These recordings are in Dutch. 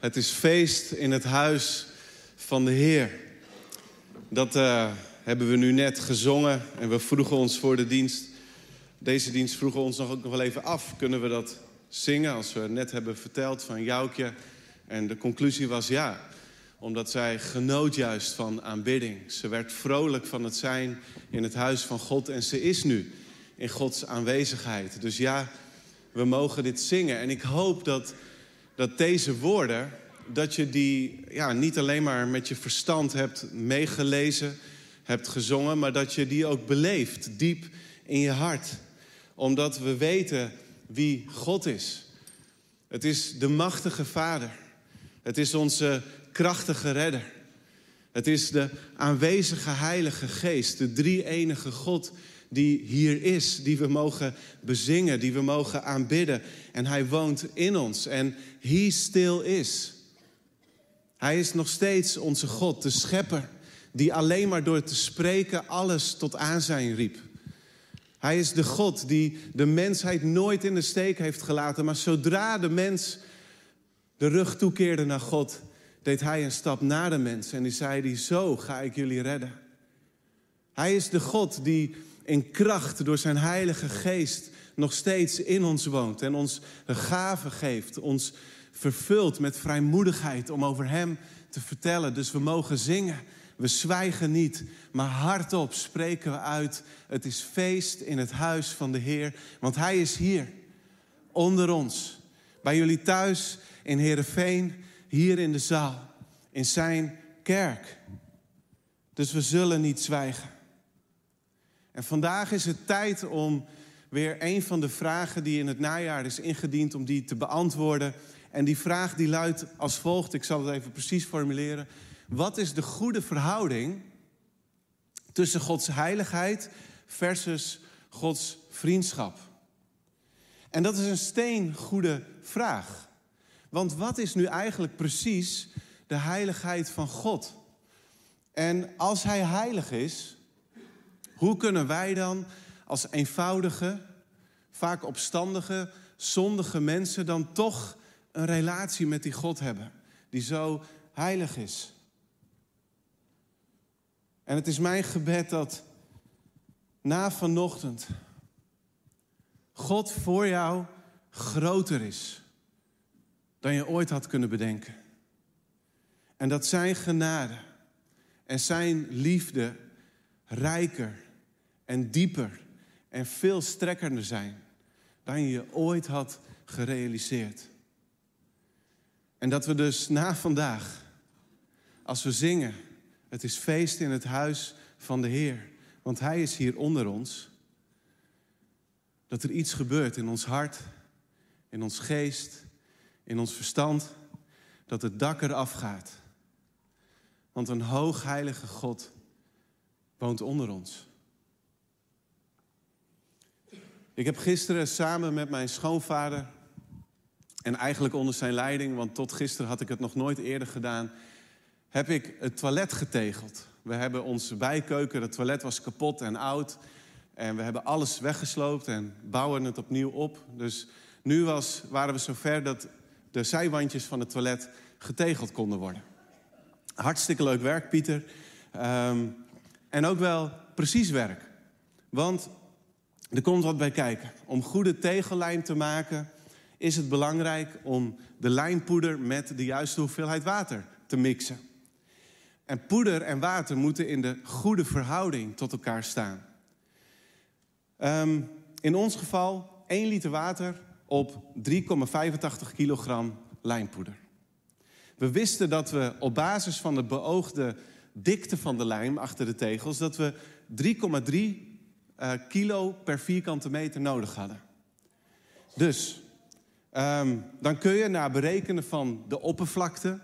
Het is feest in het huis van de Heer. Dat uh, hebben we nu net gezongen en we vroegen ons voor de dienst. Deze dienst vroegen ons nog ook nog wel even af. Kunnen we dat zingen als we net hebben verteld van Joukje? En de conclusie was ja, omdat zij genoot juist van aanbidding. Ze werd vrolijk van het zijn in het huis van God en ze is nu in Gods aanwezigheid. Dus ja, we mogen dit zingen. En ik hoop dat, dat deze woorden, dat je die ja, niet alleen maar met je verstand hebt meegelezen, hebt gezongen, maar dat je die ook beleeft diep in je hart. Omdat we weten wie God is. Het is de machtige Vader. Het is onze krachtige redder. Het is de aanwezige Heilige Geest, de drie enige God die hier is, die we mogen bezingen, die we mogen aanbidden. En hij woont in ons en he still is. Hij is nog steeds onze God, de schepper, die alleen maar door te spreken alles tot aanzijn riep. Hij is de God die de mensheid nooit in de steek heeft gelaten, maar zodra de mens de rug toekeerde naar God, deed hij een stap naar de mens en die zei die, zo ga ik jullie redden. Hij is de God die in kracht door zijn heilige geest nog steeds in ons woont en ons een gave geeft, ons vervult met vrijmoedigheid om over hem te vertellen. Dus we mogen zingen. We zwijgen niet, maar hardop spreken we uit. Het is feest in het huis van de Heer, want Hij is hier, onder ons. Bij jullie thuis, in Heerenveen, hier in de zaal, in zijn kerk. Dus we zullen niet zwijgen. En vandaag is het tijd om weer een van de vragen die in het najaar is ingediend, om die te beantwoorden. En die vraag die luidt als volgt, ik zal het even precies formuleren. Wat is de goede verhouding tussen Gods heiligheid versus Gods vriendschap? En dat is een steengoede vraag. Want wat is nu eigenlijk precies de heiligheid van God? En als Hij heilig is, hoe kunnen wij dan als eenvoudige, vaak opstandige, zondige mensen dan toch een relatie met die God hebben, die zo heilig is? En het is mijn gebed dat na vanochtend God voor jou groter is dan je ooit had kunnen bedenken. En dat zijn genade en zijn liefde rijker en dieper en veel strekkender zijn dan je ooit had gerealiseerd. En dat we dus na vandaag, als we zingen, het is feest in het huis van de Heer, want Hij is hier onder ons, dat er iets gebeurt in ons hart, in ons geest, in ons verstand, dat het dak eraf gaat. Want een hoogheilige God woont onder ons. Ik heb gisteren samen met mijn schoonvader, en eigenlijk onder zijn leiding, want tot gisteren had ik het nog nooit eerder gedaan, heb ik het toilet getegeld. We hebben onze bijkeuken, het toilet was kapot en oud. En we hebben alles weggesloopt en bouwen het opnieuw op. Dus nu was, waren we zover dat de zijwandjes van het toilet getegeld konden worden. Hartstikke leuk werk, Pieter. Ehm, en ook wel precies werk. Want er komt wat bij kijken. Om goede tegellijm te maken is het belangrijk om de lijmpoeder met de juiste hoeveelheid water te mixen. En poeder en water moeten in de goede verhouding tot elkaar staan. Ehm, in ons geval 1 liter water op 3,85 kilogram lijmpoeder. We wisten dat we op basis van de beoogde dikte van de lijm achter de tegels... dat we 3,3 uh, kilo per vierkante meter nodig hadden. Dus um, dan kun je na berekenen van de oppervlakte...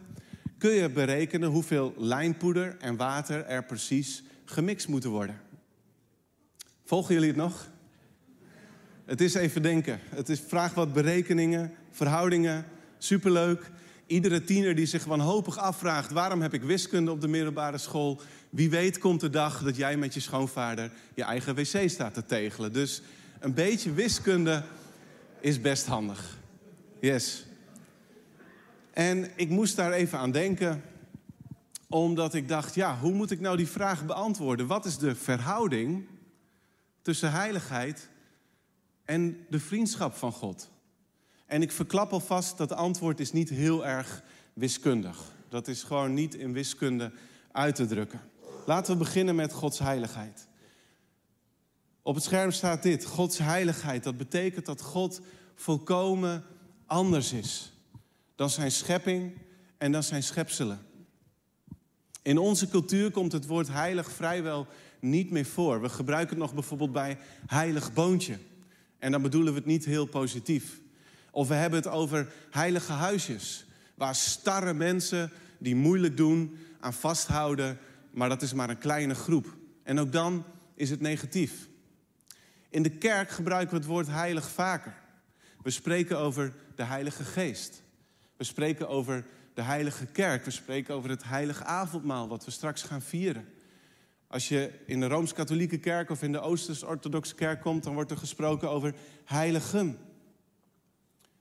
kun je berekenen hoeveel lijnpoeder en water er precies gemixt moeten worden. Volgen jullie het nog? Het is even denken. Het is vraag wat berekeningen, verhoudingen. Superleuk. Iedere tiener die zich wanhopig afvraagt... waarom heb ik wiskunde op de middelbare school... Wie weet komt de dag dat jij met je schoonvader je eigen wc staat te tegelen. Dus een beetje wiskunde is best handig. Yes. En ik moest daar even aan denken, omdat ik dacht, ja, hoe moet ik nou die vraag beantwoorden? Wat is de verhouding tussen heiligheid en de vriendschap van God? En ik verklap alvast dat antwoord is niet heel erg wiskundig. Dat is gewoon niet in wiskunde uit te drukken. Laten we beginnen met Gods heiligheid. Op het scherm staat dit: Gods heiligheid. Dat betekent dat God volkomen anders is dan zijn schepping en dan zijn schepselen. In onze cultuur komt het woord heilig vrijwel niet meer voor. We gebruiken het nog bijvoorbeeld bij heilig boontje. En dan bedoelen we het niet heel positief. Of we hebben het over heilige huisjes, waar starre mensen die moeilijk doen aan vasthouden, maar dat is maar een kleine groep. En ook dan is het negatief. In de kerk gebruiken we het woord heilig vaker. We spreken over de Heilige Geest. We spreken over de Heilige Kerk. We spreken over het Heilige Avondmaal, wat we straks gaan vieren. Als je in de Rooms-Katholieke Kerk of in de Oosters-Orthodoxe Kerk komt, dan wordt er gesproken over heiligen.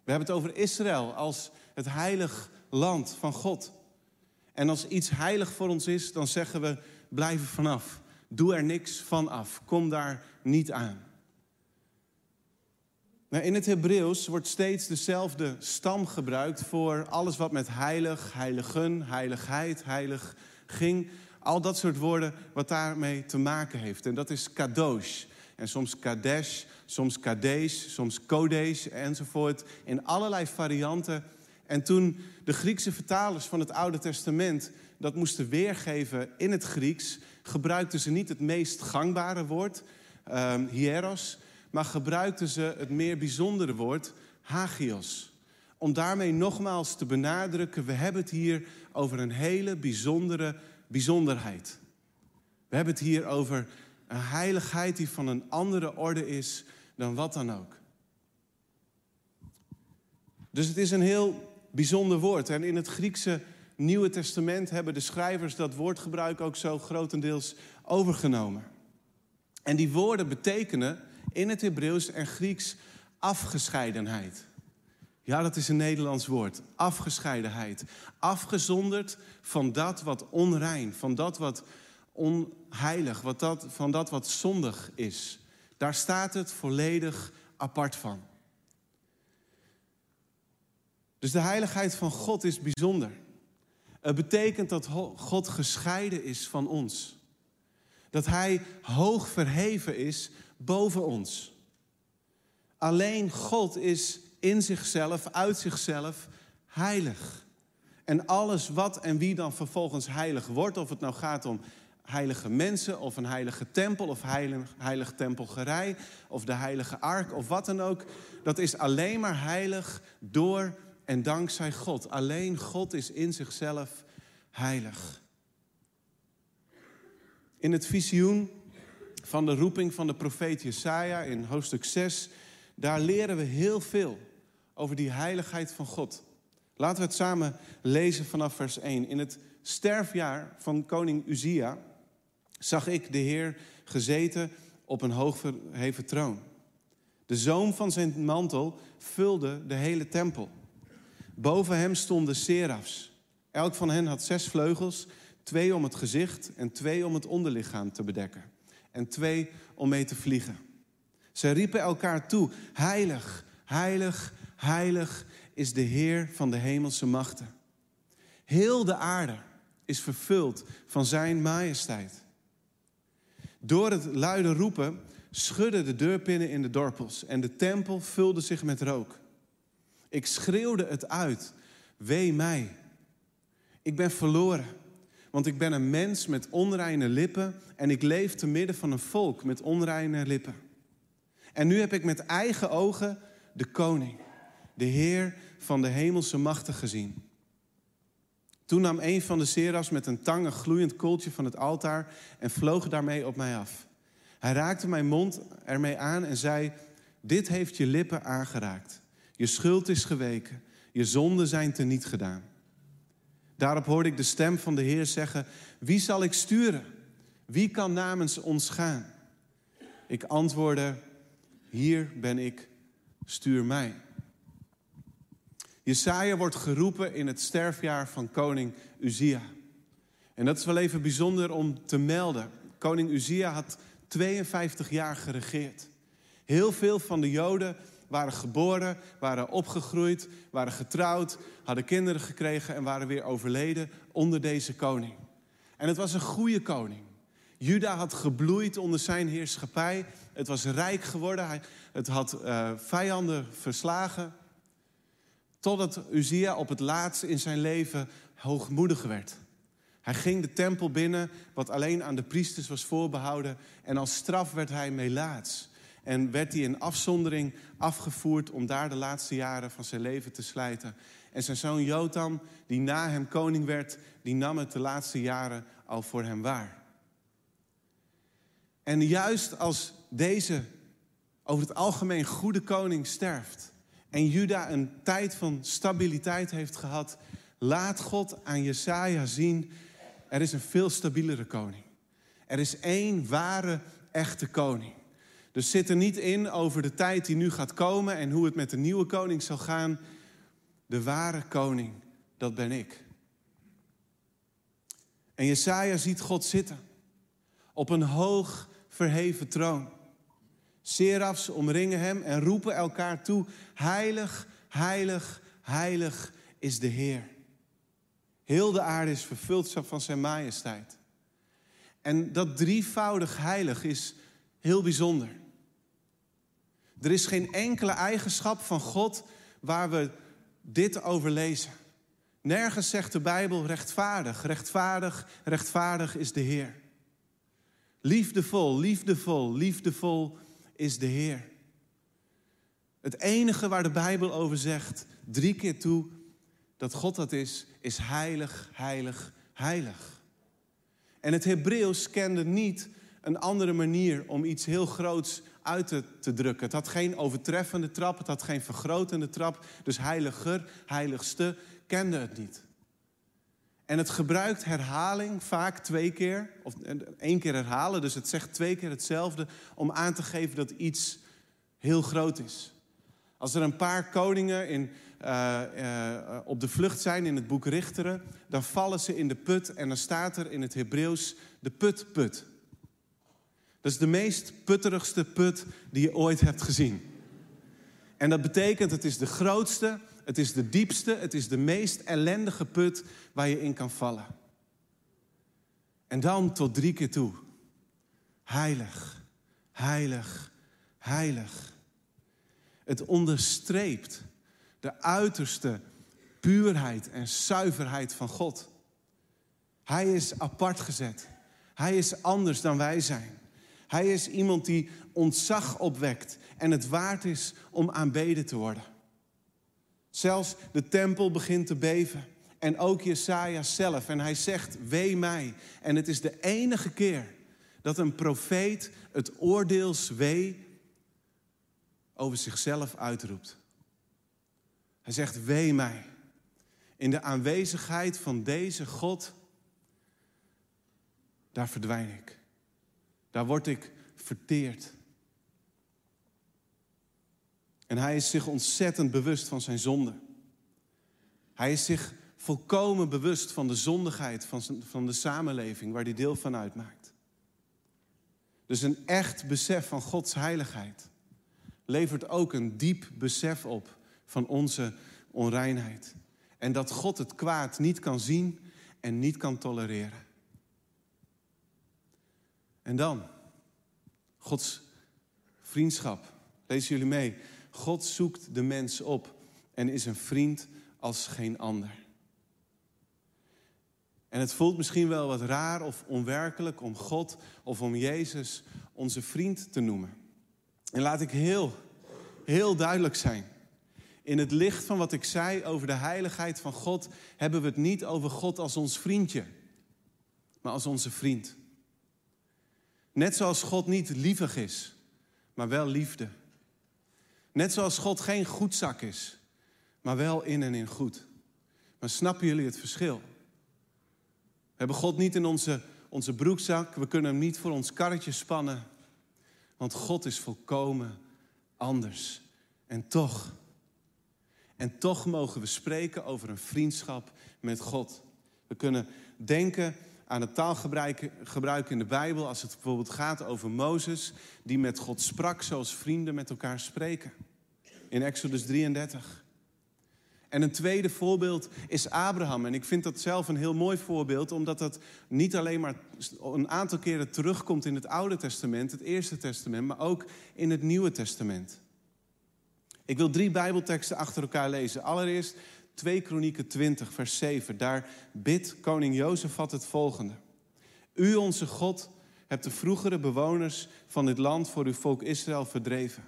We hebben het over Israël als het heilig land van God. En als iets heilig voor ons is, dan zeggen we: blijf er vanaf. Doe er niks van af. Kom daar niet aan. Nou, in het Hebreeuws wordt steeds dezelfde stam gebruikt voor alles wat met heilig, heiligen, heiligheid, heilig ging. Al dat soort woorden wat daarmee te maken heeft. En dat is kadosh. En soms kadesh, soms kadesh, soms kodesh enzovoort. In allerlei varianten. En toen de Griekse vertalers van het Oude Testament dat moesten weergeven in het Grieks, gebruikten ze niet het meest gangbare woord, um, hieros, maar gebruikten ze het meer bijzondere woord hagios. Om daarmee nogmaals te benadrukken, we hebben het hier over een hele bijzondere bijzonderheid. We hebben het hier over een heiligheid die van een andere orde is dan wat dan ook. Dus het is een heel bijzonder woord. En in het Griekse Nieuwe Testament hebben de schrijvers dat woordgebruik ook zo grotendeels overgenomen. En die woorden betekenen in het Hebreeuws en Grieks afgescheidenheid. Ja, dat is een Nederlands woord. Afgescheidenheid. Afgezonderd van dat wat onrein, van dat wat onheilig, wat dat, van dat wat zondig is. Daar staat het volledig apart van. Dus de heiligheid van God is bijzonder. Het betekent dat God gescheiden is van ons. Dat Hij hoog verheven is boven ons. Alleen God is in zichzelf, uit zichzelf, heilig. En alles wat en wie dan vervolgens heilig wordt, of het nou gaat om heilige mensen of een heilige tempel of heilig, heilig tempelgerij of de heilige ark of wat dan ook, dat is alleen maar heilig door en dankzij God. Alleen God is in zichzelf heilig. In het visioen van de roeping van de profeet Jesaja in hoofdstuk 6, daar leren we heel veel over die heiligheid van God. Laten we het samen lezen vanaf vers 1. In het sterfjaar van koning Uzia zag ik de Heer gezeten op een hoogverheven troon. De zoom van zijn mantel vulde de hele tempel. Boven hem stonden serafs. Elk van hen had zes vleugels, twee om het gezicht en twee om het onderlichaam te bedekken. En twee om mee te vliegen. Zij riepen elkaar toe: Heilig, heilig, heilig is de Heer van de hemelse machten. Heel de aarde is vervuld van Zijn majesteit. Door het luide roepen schudden de deurpinnen in de dorpels en de tempel vulde zich met rook. Ik schreeuwde het uit: Wee mij. Ik ben verloren, want ik ben een mens met onreine lippen en ik leef te midden van een volk met onreine lippen. En nu heb ik met eigen ogen de koning, de Heer van de hemelse machten gezien. Toen nam een van de seras met een tang een gloeiend kooltje van het altaar en vloog daarmee op mij af. Hij raakte mijn mond ermee aan en zei: Dit heeft je lippen aangeraakt. Je schuld is geweken, je zonden zijn teniet gedaan. Daarop hoorde ik de stem van de Heer zeggen: Wie zal ik sturen? Wie kan namens ons gaan? Ik antwoordde: Hier ben ik, stuur mij. Jesaja wordt geroepen in het sterfjaar van koning Uzia. En dat is wel even bijzonder om te melden. Koning Uzia had 52 jaar geregeerd. Heel veel van de Joden waren geboren, waren opgegroeid, waren getrouwd, hadden kinderen gekregen en waren weer overleden onder deze koning. En het was een goede koning. Juda had gebloeid onder zijn heerschappij. Het was rijk geworden. het had uh, vijanden verslagen. Totdat Uzia op het laatste in zijn leven hoogmoedig werd. Hij ging de tempel binnen, wat alleen aan de priesters was voorbehouden. En als straf werd hij melaats. En werd hij in afzondering afgevoerd om daar de laatste jaren van zijn leven te slijten. En zijn zoon Jotam, die na hem koning werd, die nam het de laatste jaren al voor hem waar. En juist als deze over het algemeen goede koning sterft en Juda een tijd van stabiliteit heeft gehad, laat God aan Jesaja zien, er is een veel stabielere koning. Er is één ware, echte koning. Dus zit er niet in over de tijd die nu gaat komen en hoe het met de nieuwe koning zal gaan. De ware koning, dat ben ik. En Jesaja ziet God zitten op een hoog verheven troon. Serafs omringen hem en roepen elkaar toe: Heilig, heilig, heilig is de Heer. Heel de aarde is vervuld van zijn majesteit. En dat drievoudig heilig is heel bijzonder. Er is geen enkele eigenschap van God waar we dit over lezen. Nergens zegt de Bijbel rechtvaardig, rechtvaardig, rechtvaardig is de Heer. Liefdevol, liefdevol, liefdevol is de Heer. Het enige waar de Bijbel over zegt, drie keer toe, dat God dat is, is heilig, heilig, heilig. En het Hebreeuws kende niet een andere manier om iets heel groots uit te, te, drukken. Het had geen overtreffende trap, het had geen vergrotende trap. Dus heiliger, heiligste kende het niet. En het gebruikt herhaling vaak twee keer, of één keer herhalen, dus het zegt twee keer hetzelfde, om aan te geven dat iets heel groot is. Als er een paar koningen in, uh, uh, op de vlucht zijn in het boek Richteren, dan vallen ze in de put en dan staat er in het Hebreeuws de put-put. Dat is de meest putterigste put die je ooit hebt gezien. En dat betekent, het is de grootste, het is de diepste, het is de meest ellendige put waar je in kan vallen. En dan tot drie keer toe. Heilig, heilig, heilig. Het onderstreept de uiterste puurheid en zuiverheid van God. Hij is apart gezet. Hij is anders dan wij zijn. Hij is iemand die ontzag opwekt en het waard is om aanbeden te worden. Zelfs de tempel begint te beven. En ook Jesaja zelf. En hij zegt, wee mij. En het is de enige keer dat een profeet het oordeelswee over zichzelf uitroept. Hij zegt, wee mij. In de aanwezigheid van deze God, daar verdwijn ik. Daar word ik verteerd. En hij is zich ontzettend bewust van zijn zonde. Hij is zich volkomen bewust van de zondigheid van, van de samenleving waar hij deel van uitmaakt. Dus een echt besef van Gods heiligheid levert ook een diep besef op van onze onreinheid. En dat God het kwaad niet kan zien en niet kan tolereren. En dan, Gods vriendschap. Lezen jullie mee. God zoekt de mens op en is een vriend als geen ander. En het voelt misschien wel wat raar of onwerkelijk om God of om Jezus onze vriend te noemen. En laat ik heel, heel duidelijk zijn. In het licht van wat ik zei over de heiligheid van God, hebben we het niet over God als ons vriendje, maar als onze vriend. Net zoals God niet lievig is, maar wel liefde. Net zoals God geen goedzak is, maar wel in en in goed. Maar snappen jullie het verschil? We hebben God niet in onze, onze broekzak, we kunnen hem niet voor ons karretje spannen, want God is volkomen anders. En toch, En toch mogen we spreken over een vriendschap met God. We kunnen denken aan het taalgebruik in de Bijbel als het bijvoorbeeld gaat over Mozes, die met God sprak zoals vrienden met elkaar spreken. In Exodus 33. En een tweede voorbeeld is Abraham. En ik vind dat zelf een heel mooi voorbeeld, omdat dat niet alleen maar een aantal keren terugkomt in het Oude Testament, het Eerste Testament, maar ook in het Nieuwe Testament. Ik wil drie Bijbelteksten achter elkaar lezen. Allereerst 2 Kronieken 20, vers 7. Daar bidt koning Jozefat het volgende. U, onze God, hebt de vroegere bewoners van dit land voor uw volk Israël verdreven.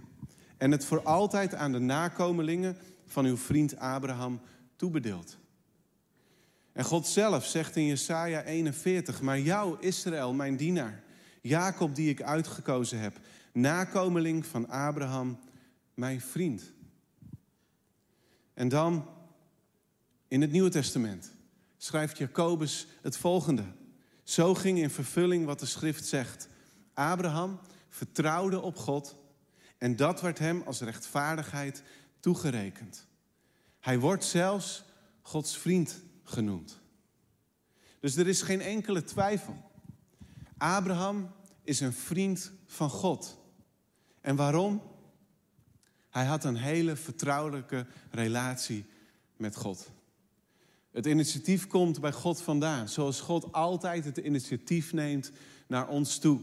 En het voor altijd aan de nakomelingen van uw vriend Abraham toebedeeld. En God zelf zegt in Jesaja 41, maar jou, Israël, mijn dienaar, Jacob die ik uitgekozen heb, nakomeling van Abraham, mijn vriend. En dan in het Nieuwe Testament schrijft Jacobus het volgende. Zo ging in vervulling wat de schrift zegt. Abraham vertrouwde op God en dat werd hem als rechtvaardigheid toegerekend. Hij wordt zelfs Gods vriend genoemd. Dus er is geen enkele twijfel. Abraham is een vriend van God. En waarom? Hij had een hele vertrouwelijke relatie met God. Het initiatief komt bij God vandaan, zoals God altijd het initiatief neemt naar ons toe.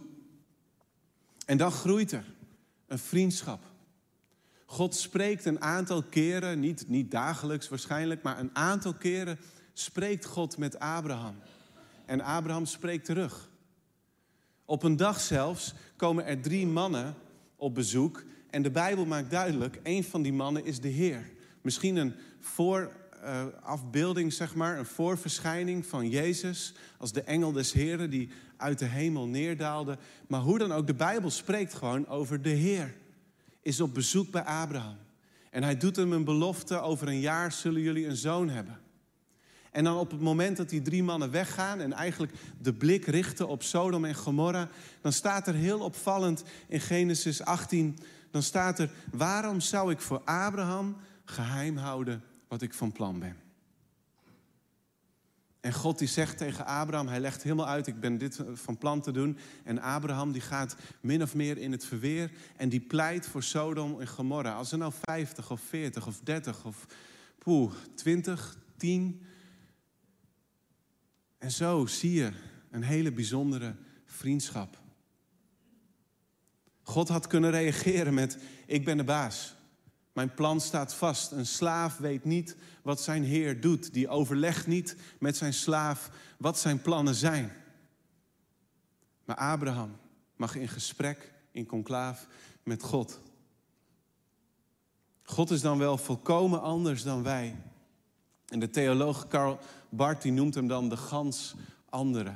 En dan groeit er een vriendschap. God spreekt een aantal keren, niet, niet dagelijks waarschijnlijk, maar een aantal keren spreekt God met Abraham. En Abraham spreekt terug. Op een dag zelfs komen er drie mannen op bezoek. En de Bijbel maakt duidelijk, een van die mannen is de Heer. Misschien een voorafbeelding, zeg maar, een voorverschijning van Jezus als de engel des Heren die uit de hemel neerdaalde. Maar hoe dan ook, de Bijbel spreekt gewoon over de Heer is op bezoek bij Abraham. En hij doet hem een belofte, over een jaar zullen jullie een zoon hebben. En dan op het moment dat die drie mannen weggaan en eigenlijk de blik richten op Sodom en Gomorra, dan staat er heel opvallend in Genesis 18, dan staat er, waarom zou ik voor Abraham geheim houden wat ik van plan ben? En God die zegt tegen Abraham, hij legt helemaal uit, ik ben dit van plan te doen. En Abraham die gaat min of meer in het verweer en die pleit voor Sodom en Gomorra. Als er nou 50 of 40 of 30 of poeh, 20, 10. En zo zie je een hele bijzondere vriendschap. God had kunnen reageren met, ik ben de baas. Mijn plan staat vast. Een slaaf weet niet wat zijn heer doet. Die overlegt niet met zijn slaaf wat zijn plannen zijn. Maar Abraham mag in gesprek, in conclaaf met God. God is dan wel volkomen anders dan wij. En de theoloog Karl Barth noemt hem dan de gans andere.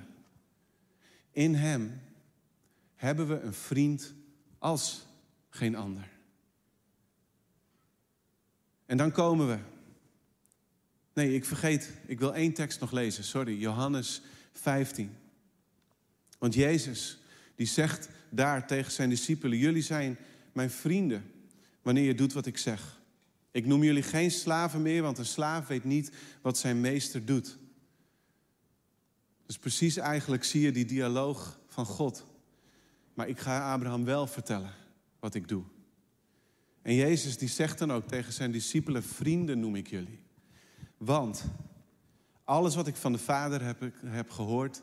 In hem hebben we een vriend als geen ander. En dan komen we. Nee, ik vergeet, ik wil één tekst nog lezen. Sorry, Johannes 15. Want Jezus, die zegt daar tegen zijn discipelen: Jullie zijn mijn vrienden wanneer je doet wat ik zeg. Ik noem jullie geen slaven meer, want een slaaf weet niet wat zijn meester doet. Dus precies eigenlijk zie je die dialoog van God. Maar ik ga Abraham wel vertellen wat ik doe. En Jezus die zegt dan ook tegen zijn discipelen, vrienden noem ik jullie. Want alles wat ik van de Vader heb, heb gehoord,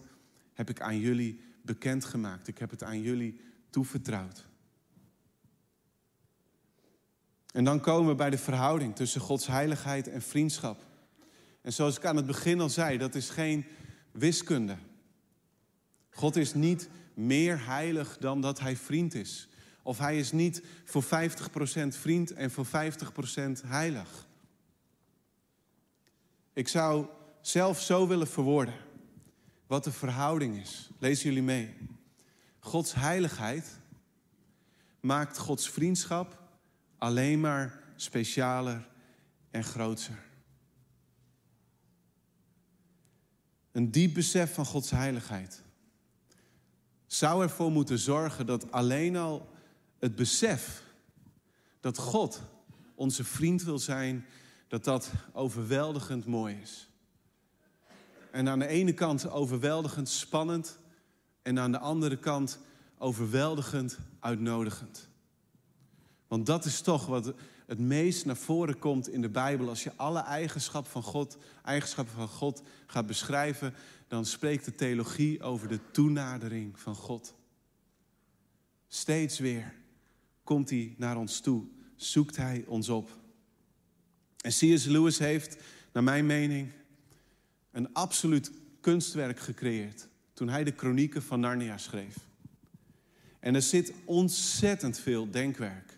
heb ik aan jullie bekendgemaakt. Ik heb het aan jullie toevertrouwd. En dan komen we bij de verhouding tussen Gods heiligheid en vriendschap. En zoals ik aan het begin al zei, dat is geen wiskunde. God is niet meer heilig dan dat hij vriend is. Of hij is niet voor 50% vriend en voor 50% heilig. Ik zou zelf zo willen verwoorden wat de verhouding is. Lees jullie mee. Gods heiligheid maakt Gods vriendschap alleen maar specialer en groter. Een diep besef van Gods heiligheid zou ervoor moeten zorgen dat alleen al het besef dat God onze vriend wil zijn, dat dat overweldigend mooi is. En aan de ene kant overweldigend spannend en aan de andere kant overweldigend uitnodigend. Want dat is toch wat het meest naar voren komt in de Bijbel. Als je alle eigenschappen van God, eigenschappen van God gaat beschrijven, dan spreekt de theologie over de toenadering van God. Steeds weer komt hij naar ons toe, zoekt hij ons op. En C.S. Lewis heeft, naar mijn mening, een absoluut kunstwerk gecreëerd toen hij de kronieken van Narnia schreef. En er zit ontzettend veel denkwerk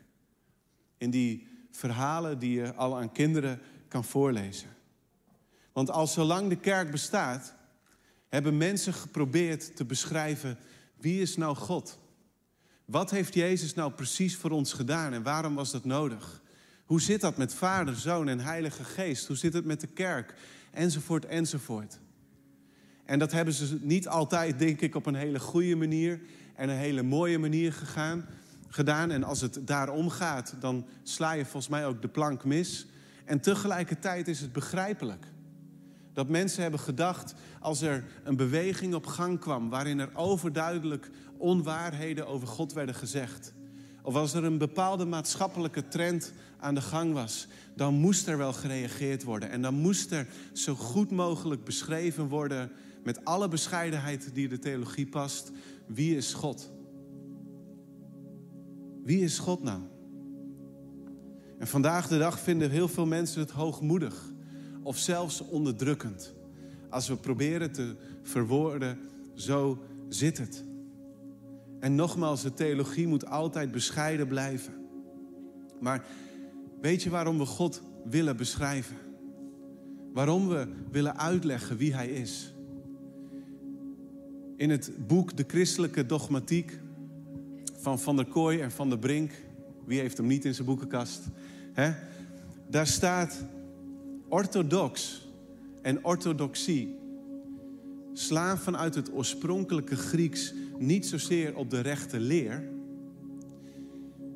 in die verhalen die je al aan kinderen kan voorlezen. Want al zolang de kerk bestaat, hebben mensen geprobeerd te beschrijven wie is nou God? Wat heeft Jezus nou precies voor ons gedaan en waarom was dat nodig? Hoe zit dat met Vader, Zoon en Heilige Geest? Hoe zit het met de kerk? Enzovoort, enzovoort. En dat hebben ze niet altijd, denk ik, op een hele goede manier en een hele mooie manier gegaan, gedaan. En als het daarom gaat, dan sla je volgens mij ook de plank mis. En tegelijkertijd is het begrijpelijk. Dat mensen hebben gedacht, als er een beweging op gang kwam... waarin er overduidelijk onwaarheden over God werden gezegd... of als er een bepaalde maatschappelijke trend aan de gang was... dan moest er wel gereageerd worden. En dan moest er zo goed mogelijk beschreven worden... met alle bescheidenheid die de theologie past... wie is God? Wie is God nou? En vandaag de dag vinden heel veel mensen het hoogmoedig of zelfs onderdrukkend. Als we proberen te verwoorden, zo zit het. En nogmaals, de theologie moet altijd bescheiden blijven. Maar weet je waarom we God willen beschrijven? Waarom we willen uitleggen wie Hij is? In het boek De Christelijke Dogmatiek van Van der Kooi en Van der Brink, wie heeft hem niet in zijn boekenkast? Hè? Daar staat orthodox en orthodoxie slaan vanuit het oorspronkelijke Grieks niet zozeer op de rechte leer,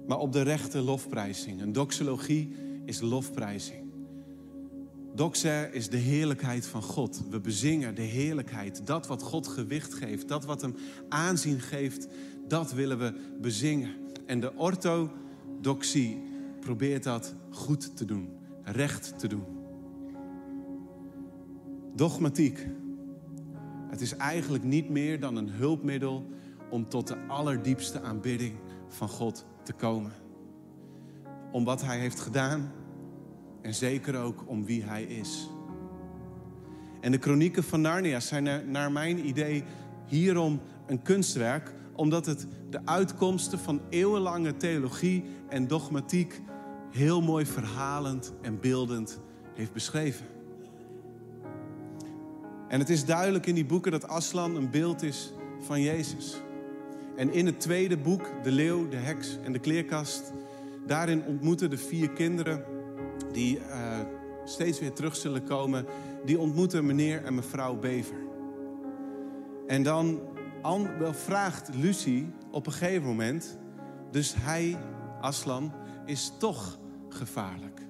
maar op de rechte lofprijzing. Een doxologie is lofprijzing. Doxa is de heerlijkheid van God. We bezingen de heerlijkheid. Dat wat God gewicht geeft, dat wat hem aanzien geeft, dat willen we bezingen. En de orthodoxie probeert dat goed te doen, recht te doen. Dogmatiek. Het is eigenlijk niet meer dan een hulpmiddel om tot de allerdiepste aanbidding van God te komen. Om wat Hij heeft gedaan en zeker ook om wie Hij is. En de kronieken van Narnia zijn naar mijn idee hierom een kunstwerk, omdat het de uitkomsten van eeuwenlange theologie en dogmatiek heel mooi verhalend en beeldend heeft beschreven. En het is duidelijk in die boeken dat Aslan een beeld is van Jezus. En in het tweede boek, De Leeuw, de Heks en de Kleerkast, daarin ontmoeten de vier kinderen die uh, steeds weer terug zullen komen, die ontmoeten meneer en mevrouw Bever. En dan vraagt Lucie op een gegeven moment, dus hij, Aslan, is toch gevaarlijk.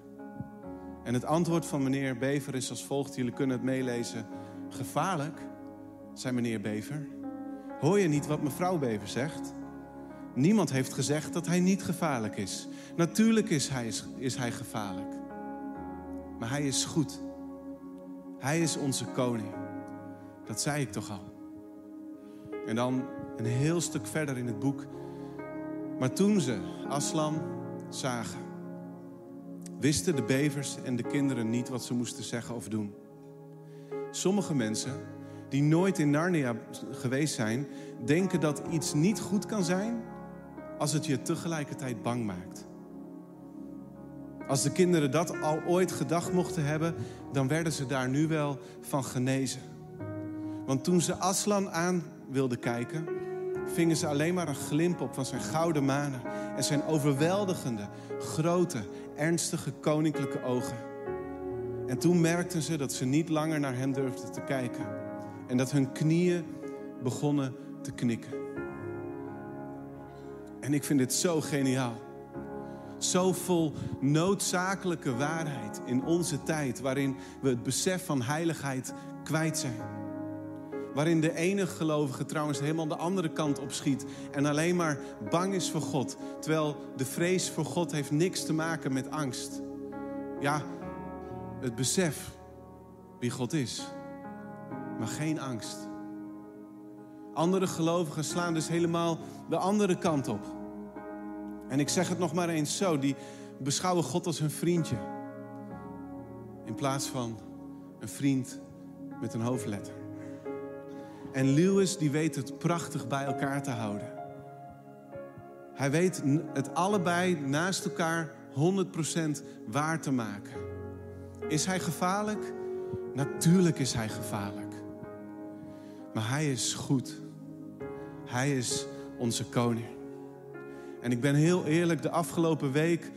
En het antwoord van meneer Bever is als volgt, jullie kunnen het meelezen. Gevaarlijk, zei meneer Bever. Hoor je niet wat mevrouw Bever zegt? Niemand heeft gezegd dat hij niet gevaarlijk is. Natuurlijk is hij, is hij gevaarlijk. Maar hij is goed. Hij is onze koning. Dat zei ik toch al. En dan een heel stuk verder in het boek. Maar toen ze Aslan zagen, wisten de bevers en de kinderen niet wat ze moesten zeggen of doen. Sommige mensen die nooit in Narnia geweest zijn, denken dat iets niet goed kan zijn als het je tegelijkertijd bang maakt. Als de kinderen dat al ooit gedacht mochten hebben, dan werden ze daar nu wel van genezen. Want toen ze Aslan aan wilden kijken, vingen ze alleen maar een glimp op van zijn gouden manen en zijn overweldigende, grote, ernstige koninklijke ogen. En toen merkten ze dat ze niet langer naar hem durfden te kijken en dat hun knieën begonnen te knikken. En ik vind dit zo geniaal. Zo vol noodzakelijke waarheid in onze tijd, waarin we het besef van heiligheid kwijt zijn. Waarin de ene gelovige trouwens helemaal de andere kant op schiet en alleen maar bang is voor God. Terwijl de vrees voor God heeft niks te maken met angst. Ja, het besef wie God is, maar geen angst. Andere gelovigen slaan dus helemaal de andere kant op. En ik zeg het nog maar eens zo, die beschouwen God als hun vriendje. In plaats van een vriend met een hoofdletter. En Lewis die weet het prachtig bij elkaar te houden. Hij weet het allebei naast elkaar 100% waar te maken. Is hij gevaarlijk? Natuurlijk is hij gevaarlijk. Maar hij is goed. Hij is onze koning. En ik ben heel eerlijk, de afgelopen week,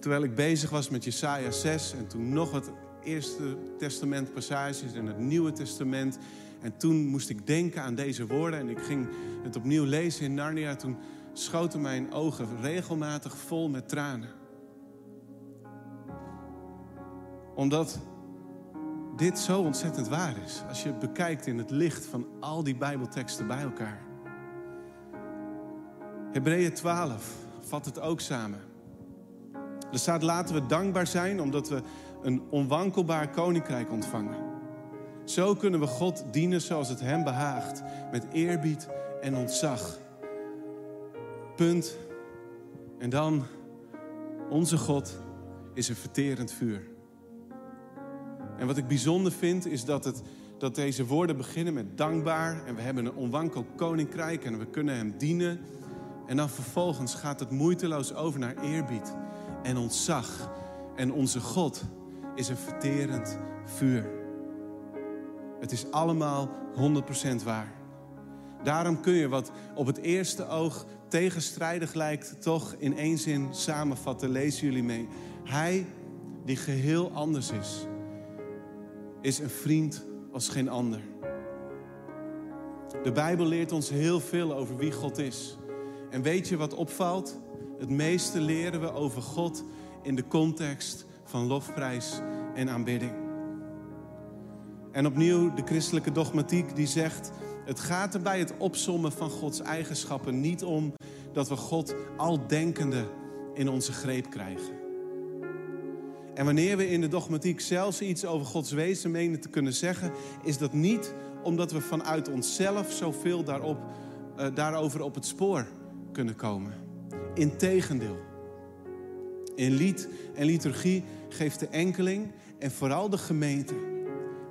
terwijl ik bezig was met Jesaja 6 en toen nog wat Eerste Testament passages en het Nieuwe Testament. En toen moest ik denken aan deze woorden en ik ging het opnieuw lezen in Narnia. Toen schoten mijn ogen regelmatig vol met tranen. Omdat dit zo ontzettend waar is. Als je het bekijkt in het licht van al die Bijbelteksten bij elkaar. Hebreeën 12 vat het ook samen. Er staat laten we dankbaar zijn omdat we een onwankelbaar koninkrijk ontvangen. Zo kunnen we God dienen zoals het Hem behaagt, met eerbied en ontzag. Punt. En dan, onze God is een verterend vuur. En wat ik bijzonder vind, is dat, het, dat deze woorden beginnen met dankbaar. En we hebben een onwankel koninkrijk en we kunnen Hem dienen. En dan vervolgens gaat het moeiteloos over naar eerbied en ontzag. En onze God is een verterend vuur. Het is allemaal 100% waar. Daarom kun je wat op het eerste oog tegenstrijdig lijkt, toch in één zin samenvatten. Lezen jullie mee. Hij die geheel anders is, is een vriend als geen ander. De Bijbel leert ons heel veel over wie God is. En weet je wat opvalt? Het meeste leren we over God in de context van lofprijs en aanbidding. En opnieuw de christelijke dogmatiek die zegt: het gaat er bij het opsommen van Gods eigenschappen niet om dat we God aldenkende in onze greep krijgen. En wanneer we in de dogmatiek zelfs iets over Gods wezen menen te kunnen zeggen, is dat niet omdat we vanuit onszelf zoveel daarop, uh, daarover op het spoor kunnen komen. Integendeel. In lied en liturgie geeft de enkeling en vooral de gemeente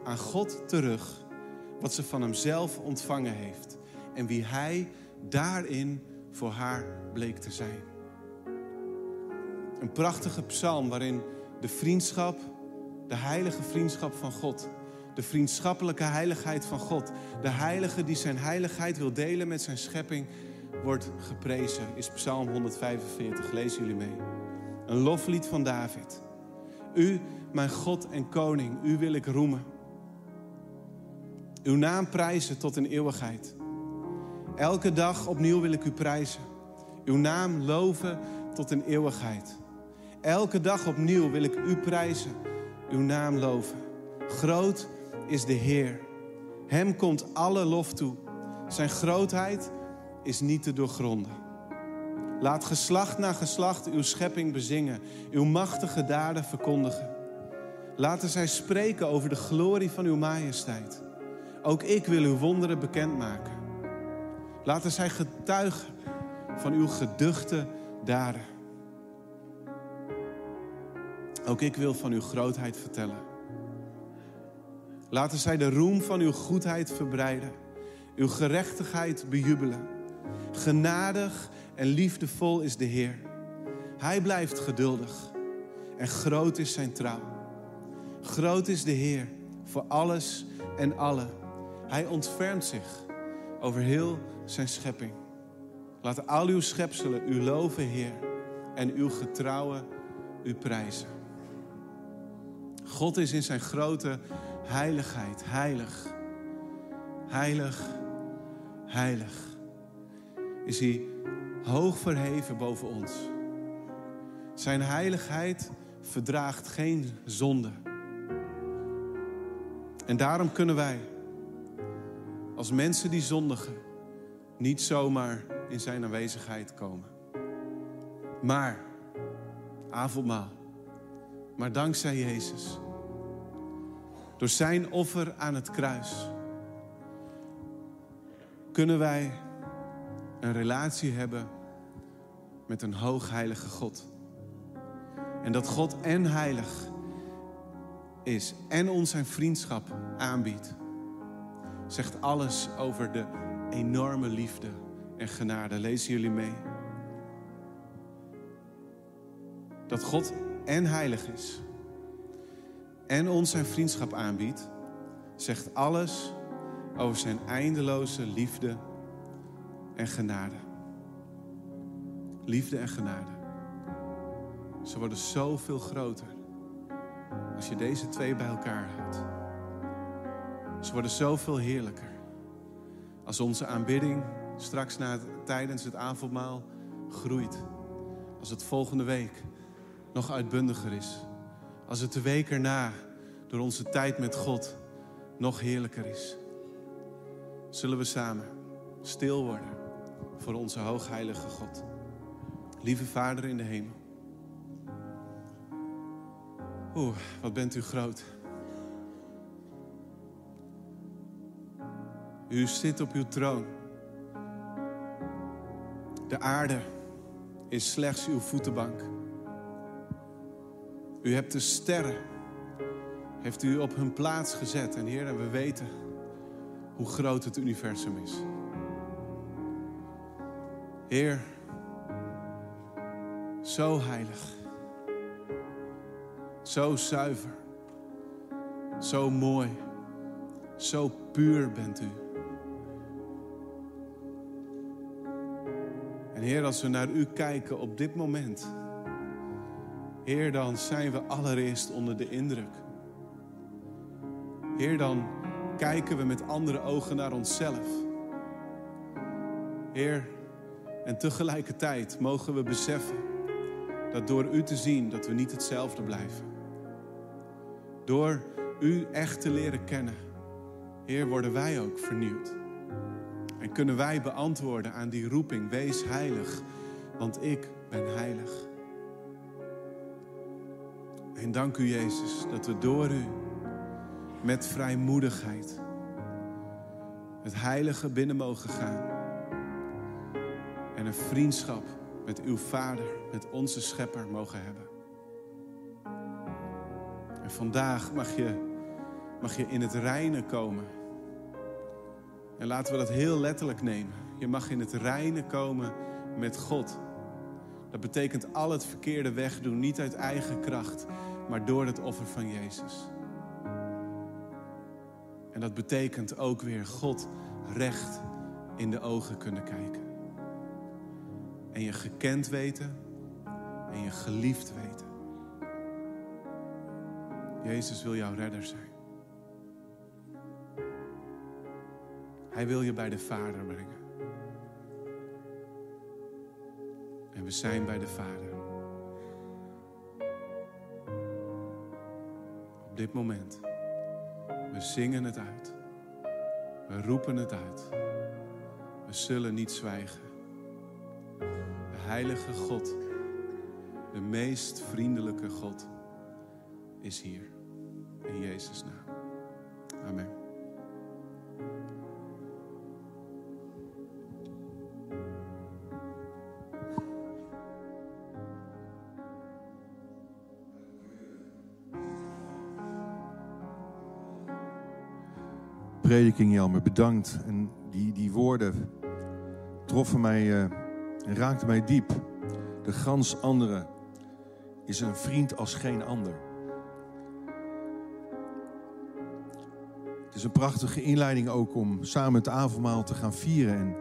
aan God terug wat ze van Hemzelf ontvangen heeft en wie Hij daarin voor haar bleek te zijn. Een prachtige psalm waarin de vriendschap, de heilige vriendschap van God, de vriendschappelijke heiligheid van God, de heilige die zijn heiligheid wil delen met zijn schepping, wordt geprezen, is Psalm 145. Lezen jullie mee. Een loflied van David. U, mijn God en koning, u wil ik roemen. Uw naam prijzen tot in eeuwigheid. Elke dag opnieuw wil ik u prijzen. Uw naam loven tot in eeuwigheid. Elke dag opnieuw wil ik u prijzen. Uw naam loven. Groot is de Heer. Hem komt alle lof toe. Zijn grootheid is niet te doorgronden. Laat geslacht na geslacht uw schepping bezingen, uw machtige daden verkondigen. Laten zij spreken over de glorie van uw majesteit. Ook ik wil uw wonderen bekendmaken. Laten zij getuigen van uw geduchte daden. Ook ik wil van uw grootheid vertellen. Laten zij de roem van uw goedheid verbreiden, uw gerechtigheid bejubelen. Genadig en liefdevol is de Heer. Hij blijft geduldig en groot is zijn trouw. Groot is de Heer voor alles en allen. Hij ontfermt zich over heel zijn schepping. Laat al uw schepselen u loven, Heer, en uw getrouwen u prijzen. God is in zijn grote heiligheid heilig. Heilig, heilig is hij hoog verheven boven ons. Zijn heiligheid verdraagt geen zonde. En daarom kunnen wij, als mensen die zondigen, niet zomaar in zijn aanwezigheid komen. Maar, avondmaal, maar dankzij Jezus, door zijn offer aan het kruis, kunnen wij een relatie hebben met een hoogheilige God. En dat God en heilig is en ons zijn vriendschap aanbiedt, zegt alles over de enorme liefde en genade. Lezen jullie mee? Dat God en heilig is en ons zijn vriendschap aanbiedt, zegt alles over zijn eindeloze liefde en genade. Liefde en genade. Ze worden zoveel groter als je deze twee bij elkaar houdt. Ze worden zoveel heerlijker als onze aanbidding straks na, tijdens het avondmaal groeit. Als het volgende week nog uitbundiger is. Als het de week erna door onze tijd met God nog heerlijker is. Zullen we samen stil worden voor onze hoogheilige God. Lieve Vader in de hemel. Oeh, wat bent u groot. U zit op uw troon. De aarde is slechts uw voetenbank. U hebt de sterren, heeft u op hun plaats gezet. En Heer, we weten hoe groot het universum is. Heer, zo heilig, zo zuiver, zo mooi, zo puur bent u. En Heer, als we naar u kijken op dit moment, Heer, dan zijn we allereerst onder de indruk. Heer, dan kijken we met andere ogen naar onszelf. Heer, en tegelijkertijd mogen we beseffen dat door u te zien dat we niet hetzelfde blijven. Door u echt te leren kennen, Heer, worden wij ook vernieuwd. En kunnen wij beantwoorden aan die roeping, wees heilig, want ik ben heilig. En dank u Jezus dat we door u met vrijmoedigheid het heilige binnen mogen gaan. En een vriendschap met uw Vader, met onze Schepper mogen hebben. En vandaag mag je, mag je in het reine komen. En laten we dat heel letterlijk nemen. Je mag in het reine komen met God. Dat betekent al het verkeerde wegdoen, niet uit eigen kracht, maar door het offer van Jezus. En dat betekent ook weer God recht in de ogen kunnen kijken. En je gekend weten en je geliefd weten. Jezus wil jouw redder zijn. Hij wil je bij de Vader brengen. En we zijn bij de Vader. Dit moment. We zingen het uit. We roepen het uit. We zullen niet zwijgen. De heilige God, de meest vriendelijke God, is hier. In Jezus' naam. Amen. Prediking, Jelmer. Bedankt. En die, die woorden troffen mij uh, en raakten mij diep. De gans andere is een vriend als geen ander. Het is een prachtige inleiding ook om samen het avondmaal te gaan vieren. En